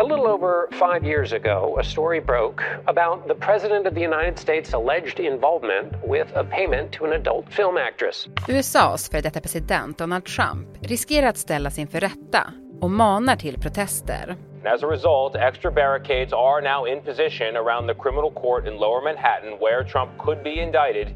A little over five years ago, a story broke about the President of the United States' alleged involvement with a payment to an adult film actress. USAs för detta president Donald Trump riskerar att ställas inför rätta och manar till protester. As a result, extra barricades are now in position around the criminal court in lower Manhattan where Trump could be indicted.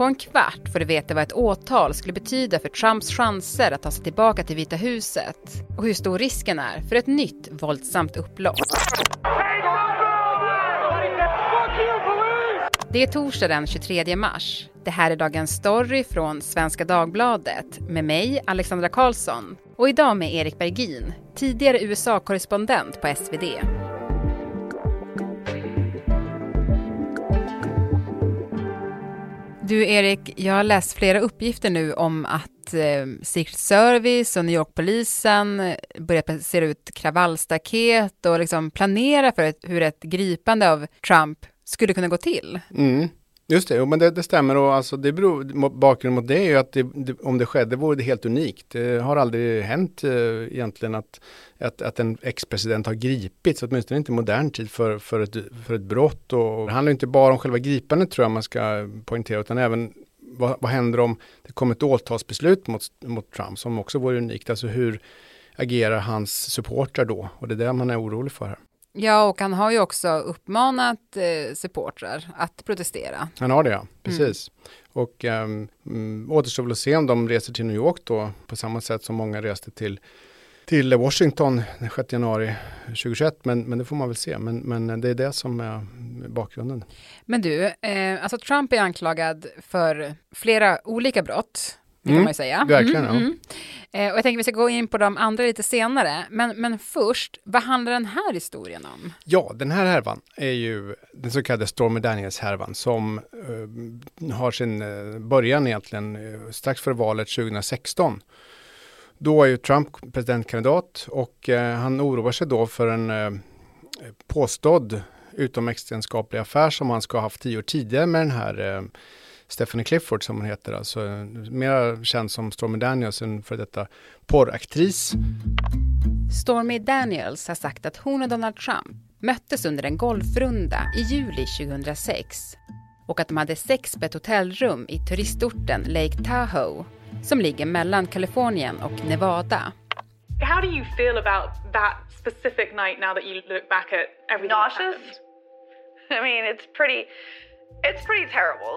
På en kvart får du veta vad ett åtal skulle betyda för Trumps chanser att ta sig tillbaka till Vita huset och hur stor risken är för ett nytt våldsamt upplopp. Det är torsdag den 23 mars. Det här är dagens story från Svenska Dagbladet med mig, Alexandra Karlsson, och idag med Erik Bergin, tidigare USA-korrespondent på SvD. Du Erik, jag har läst flera uppgifter nu om att eh, Secret Service och New York-polisen eh, börjar placera ut kravallstaket och liksom planera för ett, hur ett gripande av Trump skulle kunna gå till. Mm. Just det, men det, det, stämmer och alltså det beror, bakgrunden mot det är ju att det, det, om det skedde vore det helt unikt. Det har aldrig hänt eh, egentligen att, att, att en ex-president har gripits, åtminstone inte i modern tid, för, för, ett, för ett brott. Och det handlar inte bara om själva gripandet tror jag man ska poängtera, utan även vad, vad händer om det kommer ett åtalsbeslut mot, mot Trump, som också vore unikt. Alltså hur agerar hans supportrar då? Och det är det man är orolig för här. Ja, och han har ju också uppmanat eh, supportrar att protestera. Han har det, ja. Precis. Mm. Och um, återstår väl att se om de reser till New York då, på samma sätt som många reste till, till Washington den 6 januari 2021. Men, men det får man väl se. Men, men det är det som är bakgrunden. Men du, eh, alltså Trump är anklagad för flera olika brott. Det kan mm, man ju säga. Verkligen, mm. Mm. Eh, och jag tänker vi ska gå in på de andra lite senare. Men, men först, vad handlar den här historien om? Ja, den här härvan är ju den så kallade Stormy Daniels-härvan som eh, har sin eh, början egentligen eh, strax före valet 2016. Då är ju Trump presidentkandidat och eh, han oroar sig då för en påstådd utomäktenskaplig affär som han ska ha haft tio år tidigare med den här Stephanie Clifford som hon heter, alltså mer känd som Stormy Daniels, en för detta porraktris. Stormy Daniels har sagt att hon och Donald Trump möttes under en golfrunda i juli 2006 och att de hade sex på ett hotellrum i turistorten Lake Tahoe som ligger mellan Kalifornien och Nevada. How do you feel about that specific night now that you look back at everything Nauseous? I mean, it's pretty, it's pretty terrible.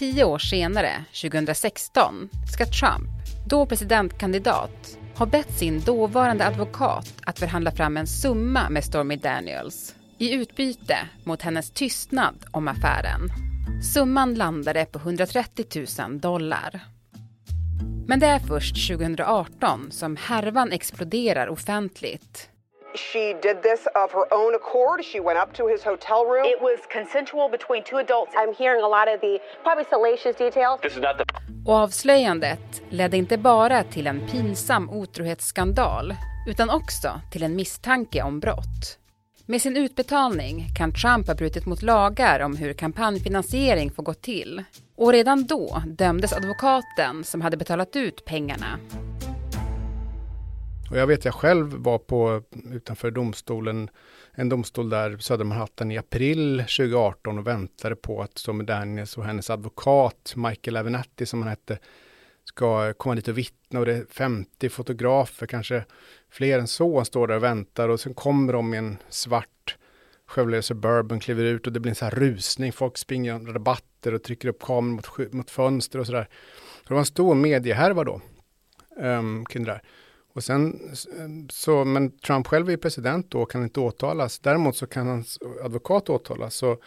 Tio år senare, 2016, ska Trump, då presidentkandidat, ha bett sin dåvarande advokat att förhandla fram en summa med Stormy Daniels i utbyte mot hennes tystnad om affären. Summan landade på 130 000 dollar. Men det är först 2018 som härvan exploderar offentligt She did this of her own accord. She went up to his hotel room. It was consensual between two adults. I'm hearing a lot of the probably salacious details. This is not the... Och avslöjandet ledde inte bara till en pinsam otrohetsskandal utan också till en misstanke om brott. Med sin utbetalning kan Trump ha brutit mot lagar om hur kampanjfinansiering får gå till. Och redan då dömdes advokaten som hade betalat ut pengarna. Och jag vet jag själv var på utanför domstolen, en domstol där södra Manhattan i april 2018 och väntade på att Stormy Daniels och hennes advokat Michael Avenatti som han hette ska komma dit och vittna och det är 50 fotografer, kanske fler än så, står där och väntar och sen kommer de i en svart Chevrolet Suburban, kliver ut och det blir en sån här rusning. Folk springer rabatter och trycker upp kameran mot, mot fönster och sådär. Det var en stor mediehärva då ehm, um, kring det där. Och sen, så, men Trump själv är president då och kan inte åtalas. Däremot så kan hans advokat åtalas. Så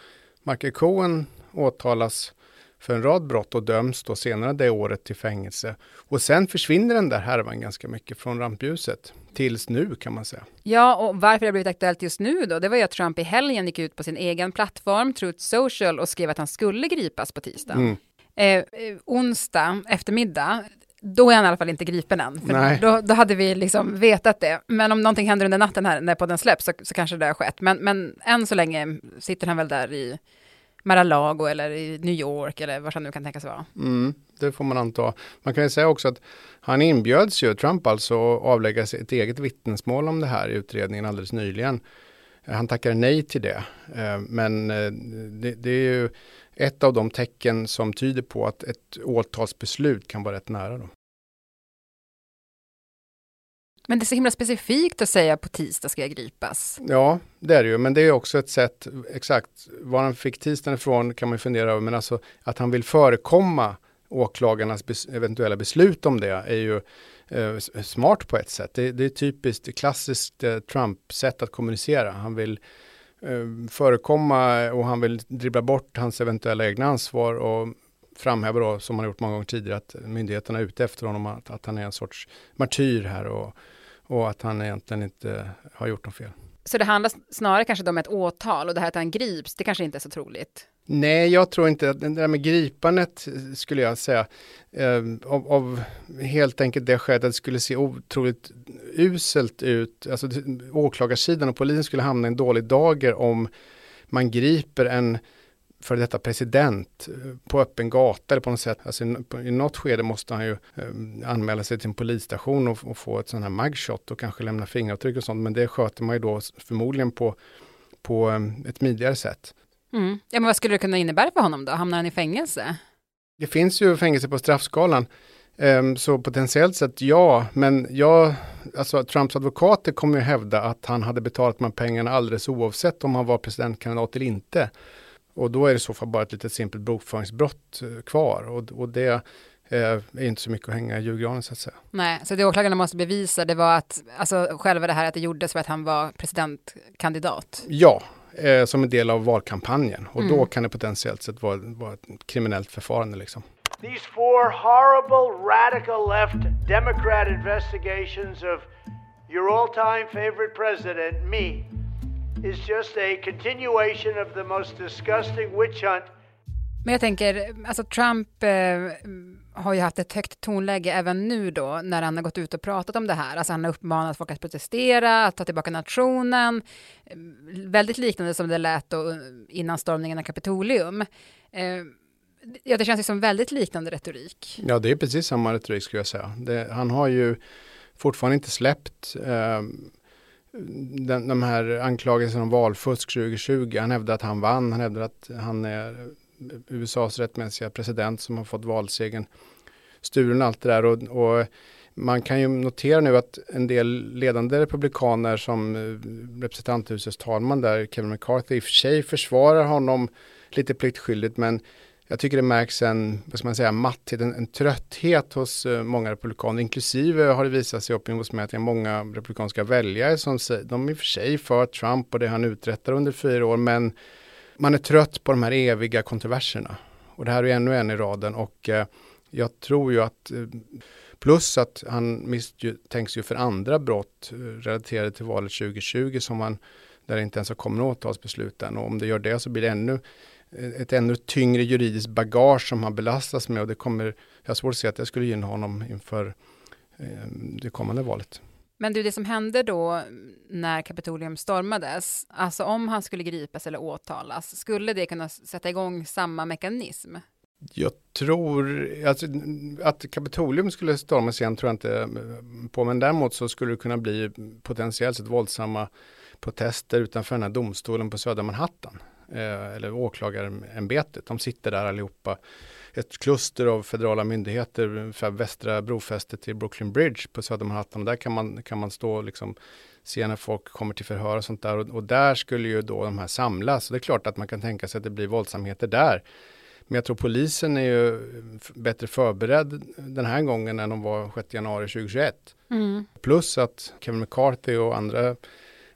Michael Cohen åtalas för en rad brott och döms då senare det året till fängelse. Och sen försvinner den där härvan ganska mycket från rampljuset. Tills nu kan man säga. Ja, och varför det har blivit aktuellt just nu då, det var ju att Trump i helgen gick ut på sin egen plattform, Truth Social, och skrev att han skulle gripas på tisdag. Mm. Eh, eh onsdag eftermiddag då är han i alla fall inte gripen än. För då, då, hade vi liksom vetat det. Men om någonting händer under natten här när podden släpps så, så kanske det har skett. Men, men än så länge sitter han väl där i Mar-a-Lago eller i New York eller var han nu kan tänkas vara. Mm, det får man anta. Man kan ju säga också att han inbjöds ju, Trump alltså, att avlägga ett eget vittnesmål om det här i utredningen alldeles nyligen. Han tackade nej till det. Eh, men eh, det, det är ju ett av de tecken som tyder på att ett åtalsbeslut kan vara rätt nära. Då. Men det är så himla specifikt att säga på tisdag ska jag gripas. Ja, det är det ju. Men det är också ett sätt, exakt, var han fick tisdagen ifrån kan man fundera över. Men alltså att han vill förekomma åklagarnas bes eventuella beslut om det är ju eh, smart på ett sätt. Det, det är typiskt klassiskt eh, Trump-sätt att kommunicera. Han vill Eh, förekomma och han vill dribbla bort hans eventuella egna ansvar och framhäver då, som han gjort många gånger tidigare, att myndigheterna är ute efter honom, att, att han är en sorts martyr här och, och att han egentligen inte har gjort något fel. Så det handlar snarare kanske om ett åtal och det här att han grips, det kanske inte är så troligt? Nej, jag tror inte att det där med gripandet skulle jag säga eh, av, av, helt enkelt det skälet att det skulle se otroligt uselt ut. Alltså åklagarsidan och polisen skulle hamna i en dålig dager om man griper en för detta president eh, på öppen gata eller på något sätt. Alltså i, något skede måste han ju eh, anmäla sig till en polisstation och, och få ett sånt här mugshot och kanske lämna fingeravtryck och sånt. Men det sköter man ju då förmodligen på, på eh, ett smidigare sätt. Mm. Ja, men vad skulle det kunna innebära för honom då? Hamnar han i fängelse? Det finns ju fängelse på straffskalan. Um, så potentiellt sett ja, men jag, alltså Trumps advokater kommer ju hävda att han hade betalat de här pengarna alldeles oavsett om han var presidentkandidat eller inte. Och då är det i så fall bara ett litet simpelt bokföringsbrott eh, kvar och, och det eh, är inte så mycket att hänga i julgranen så att säga. Nej, så det åklagarna måste bevisa det var att, alltså själva det här att det gjordes för att han var presidentkandidat? Ja, eh, som en del av valkampanjen och mm. då kan det potentiellt sett vara, vara ett kriminellt förfarande liksom. These four horrible radical left Democrat investigations of your all time favorite president, me, is just a continuation of the most disgusting witch hunt. Men jag tänker, alltså Trump eh, har ju haft ett högt tonläge även nu då när han har gått ut och pratat om det här. Alltså han har uppmanat folk att protestera, att ta tillbaka nationen. Väldigt liknande som det lät då innan stormningen av Kapitolium. Eh, ja, det känns ju som väldigt liknande retorik. Ja, det är precis samma retorik skulle jag säga. Det, han har ju fortfarande inte släppt eh, den, de här anklagelserna om valfusk 2020. Han hävdar att han vann. Han hävdar att han är USAs rättmässiga president som har fått valsegern stulen allt det där. Och, och, man kan ju notera nu att en del ledande republikaner som eh, representanthusets talman där, Kevin McCarthy, i och för sig försvarar honom lite pliktskyldigt men jag tycker det märks en, vad ska man säga, matthet, en, en trötthet hos uh, många republikaner, inklusive har det visat sig i opinionsmätningar många republikanska väljare som säger, de är i och för sig för Trump och det han uträttar under fyra år, men man är trött på de här eviga kontroverserna. Och det här är ännu en i raden och uh, jag tror ju att uh, Plus att han misstänks ju för andra brott relaterade till valet 2020 som han där det inte ens har kommit åtalsbeslut än. Och om det gör det så blir det ännu ett ännu tyngre juridiskt bagage som han belastas med och det kommer, jag har svårt att se att det skulle gynna honom inför eh, det kommande valet. Men du, det som hände då när Kapitolium stormades, alltså om han skulle gripas eller åtalas, skulle det kunna sätta igång samma mekanism? Jag tror alltså, att Kapitolium skulle stormas igen tror jag inte eh, på, men däremot så skulle det kunna bli potentiellt sett våldsamma protester utanför den här domstolen på södra Manhattan eh, eller åklagarämbetet. De sitter där allihopa. Ett kluster av federala myndigheter för västra brofästet till Brooklyn Bridge på södra Manhattan. Och där kan man, kan man stå och liksom se när folk kommer till förhör och sånt där. Och, och där skulle ju då de här samlas. Och det är klart att man kan tänka sig att det blir våldsamheter där. Men jag tror polisen är ju bättre förberedd den här gången än de var 6 januari 2021. Mm. Plus att Kevin McCarthy och andra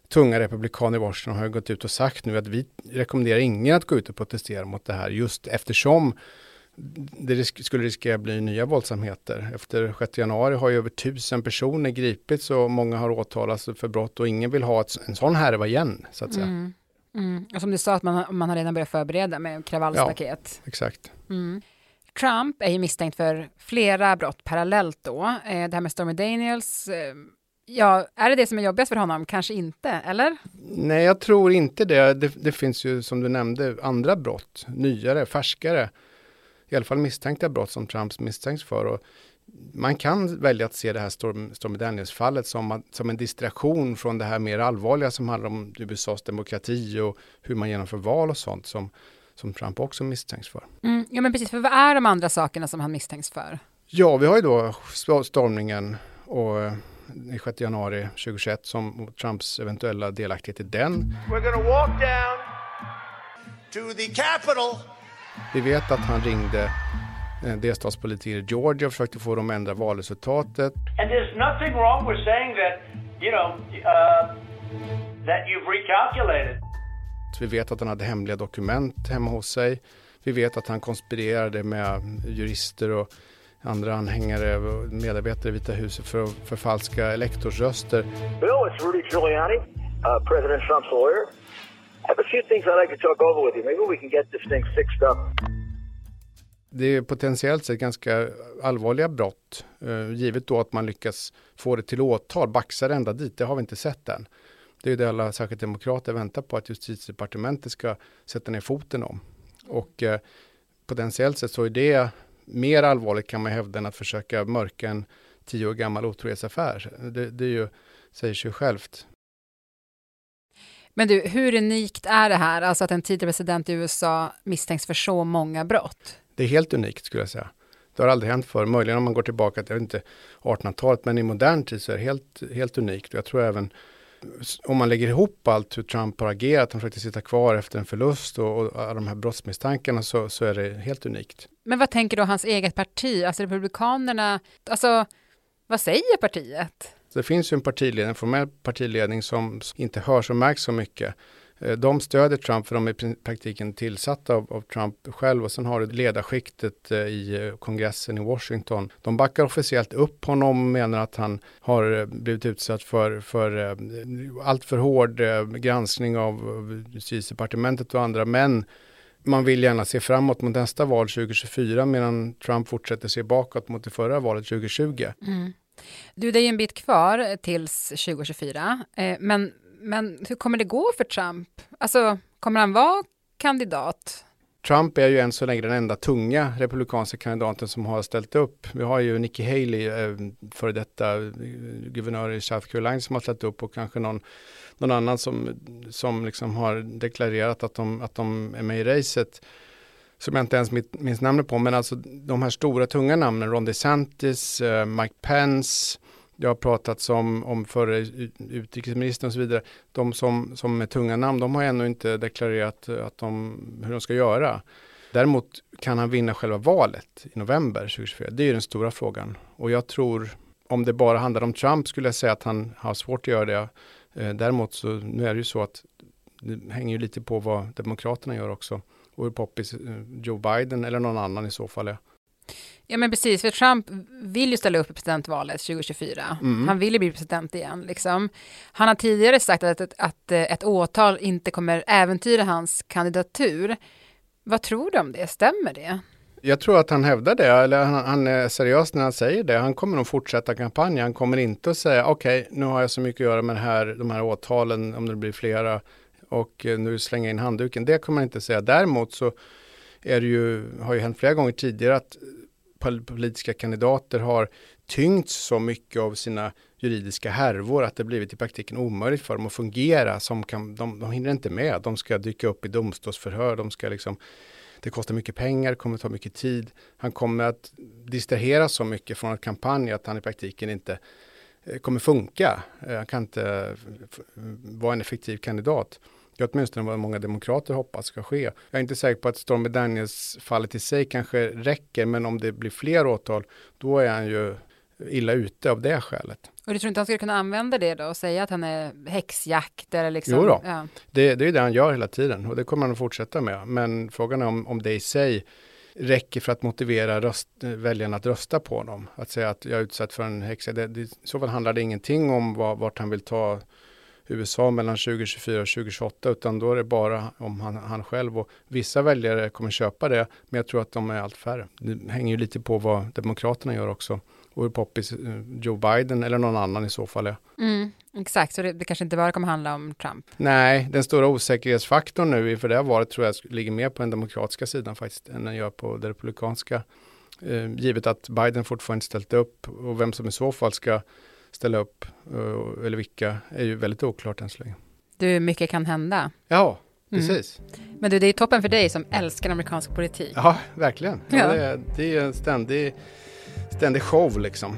tunga republikaner i Washington har gått ut och sagt nu att vi rekommenderar ingen att gå ut och protestera mot det här just eftersom det risk skulle riskera bli nya våldsamheter. Efter 6 januari har ju över tusen personer gripits och många har åtalats för brott och ingen vill ha ett, en sån härva igen så att säga. Mm. Mm. Och som du sa att man, man har redan börjat förbereda med kravallstaket. Ja, exakt. Mm. Trump är ju misstänkt för flera brott parallellt då. Eh, det här med Stormy Daniels eh, Ja, är det det som är jobbigast för honom? Kanske inte, eller? Nej, jag tror inte det. det. Det finns ju, som du nämnde, andra brott, nyare, färskare, i alla fall misstänkta brott som Trump misstänks för. Och man kan välja att se det här Storm, Stormy Daniels-fallet som, som en distraktion från det här mer allvarliga som handlar om USAs demokrati och hur man genomför val och sånt som, som Trump också misstänks för. Mm, ja, men precis. För vad är de andra sakerna som han misstänks för? Ja, vi har ju då stormningen och den 6 januari 2021 som Trumps eventuella delaktighet i den. Vi vet att han ringde eh, delstatspolitiker i Georgia och försökte få dem att ändra valresultatet. And there's nothing wrong with saying that, you know, uh, that you've recalculated. Vi vet att han hade hemliga dokument hemma hos sig. Vi vet att han konspirerade med jurister och andra anhängare och medarbetare i Vita huset för att förfalska elektorsröster. Bill, it's Rudy Giuliani, uh, President Trump's lawyer. I have a few things I'd like to talk over with you. Maybe we can get this thing fixed up. Det är potentiellt sett ganska allvarliga brott, eh, givet då att man lyckas få det till åtal, baxa det ända dit, det har vi inte sett än. Det är det alla, särskilt demokrater, väntar på att justitiedepartementet ska sätta ner foten om. Och eh, potentiellt sett så är det mer allvarligt kan man hävda än att försöka mörka en tio år gammal otrohetsaffär. Det, det är ju, säger sig självt. Men du, hur unikt är det här, alltså att en tidigare president i USA misstänks för så många brott? Det är helt unikt skulle jag säga. Det har aldrig hänt förr, möjligen om man går tillbaka till, jag vet inte, 1800-talet, men i modern tid så är det helt, helt unikt. Jag tror även om man lägger ihop allt hur Trump har agerat, han försökte sitta kvar efter en förlust och, och alla de här brottsmisstankarna så, så är det helt unikt. Men vad tänker då hans eget parti, alltså Republikanerna, alltså vad säger partiet? Det finns ju en partiledning, en formell partiledning som inte hörs och märks så mycket. Eh, de stöder Trump för de är i praktiken tillsatta av, av, Trump själv och sen har du ledarskiktet eh, i eh, kongressen i Washington. De backar officiellt upp honom och menar att han har blivit utsatt för, för allt för hård granskning av justitiedepartementet och andra. Men man vill gärna se framåt mot nästa val 2024 medan Trump fortsätter se bakåt mot det förra valet 2020. Mm. Du, det är ju en bit kvar tills 2024, men men hur kommer det gå för Trump? Alltså, kommer han vara kandidat? Trump är ju än så länge den enda tunga republikanska kandidaten som har ställt upp. Vi har ju Nikki Haley, eh, före detta eh, guvernör i South Carolina som har ställt upp och kanske någon, någon annan som, som liksom har deklarerat att de, att de är med i racet som jag inte ens minns namnet på, men alltså de här stora tunga namnen, Ron DeSantis, eh, Mike Pence, det har pratats om, om förre utrikesministern och så vidare. De som, som är tunga namn, de har ännu inte deklarerat eh, att de, hur de ska göra. Däremot kan han vinna själva valet i november 2024. Det är den stora frågan. Och jag tror, om det bara handlar om Trump skulle jag säga att han har svårt att göra det. Eh, däremot så, nu är det ju så att det hänger ju lite på vad Demokraterna gör också. Och hur poppis eh, Joe Biden eller någon annan i så fall är. Ja men precis, för Trump vill ju ställa upp i presidentvalet 2024. Mm. Han vill ju bli president igen. Liksom. Han har tidigare sagt att, att, att ett åtal inte kommer äventyra hans kandidatur. Vad tror du om det? Stämmer det? Jag tror att han hävdar det, eller han, han, är seriös när han säger det. Han kommer nog fortsätta kampanjen. Han kommer inte att säga okej, okay, nu har jag så mycket att göra med här, de här åtalen, om det blir flera, och eh, nu slänga in handduken. Det kommer han inte säga. Däremot så är det ju, har ju hänt flera gånger tidigare att politiska kandidater har tyngts så mycket av sina juridiska härvor att det blivit i praktiken omöjligt för dem att fungera. Som kan, de, de hinner inte med. De ska dyka upp i domstolsförhör. De ska liksom, det kostar mycket pengar, kommer ta mycket tid. Han kommer att distraheras så mycket från att kampanja att han i praktiken inte eh, kommer funka. Eh, han kan inte vara en effektiv kandidat. Det är åtminstone vad många demokrater hoppas ska ske. Jag är inte säker på att Stormy Daniels-fallet i sig kanske räcker, men om det blir fler åtal, då är han ju illa ute av det skälet. Och du tror inte han skulle kunna använda det då och säga att han är häxjakt eller liksom? Jo då. Ja. Det, det är det han gör hela tiden och det kommer han att fortsätta med. Men frågan är om, om det i sig räcker för att motivera röst, väljarna att rösta på honom. Att säga att jag är utsatt för en häxa. Det, det, I så fall handlar det ingenting om vad, vart han vill ta USA mellan 2024 och 2028 utan då är det bara om han, han själv och vissa väljare kommer köpa det men jag tror att de är allt färre. Det hänger ju lite på vad Demokraterna gör också och hur poppis eh, Joe Biden eller någon annan i så fall är. Mm, exakt, så det, det, kanske inte bara kommer handla om Trump. Nej, den stora osäkerhetsfaktorn nu inför det här valet tror jag ligger mer på den demokratiska sidan faktiskt än den gör på den republikanska. Eh, givet att Biden fortfarande ställt upp och vem som i så fall ska ställa upp eh, eller vilka är ju väldigt oklart än så länge. Du, mycket kan hända. Ja, mm. precis. Mm. Men du, det är toppen för dig som älskar amerikansk politik. Ja, verkligen. Ja. Ja, det, är, det är en ständig, ständig show liksom.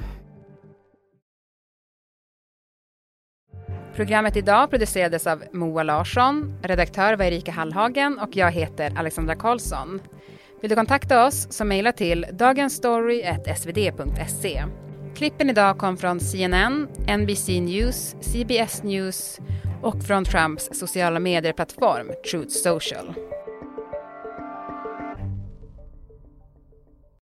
Programmet idag producerades av Moa Larsson, redaktör var Erika Hallhagen och jag heter Alexandra Karlsson. Vill du kontakta oss så mejla till dagensstory.svd.se. Klippen idag kom från CNN, NBC News, CBS News och från Trumps sociala medieplattform Truth Social.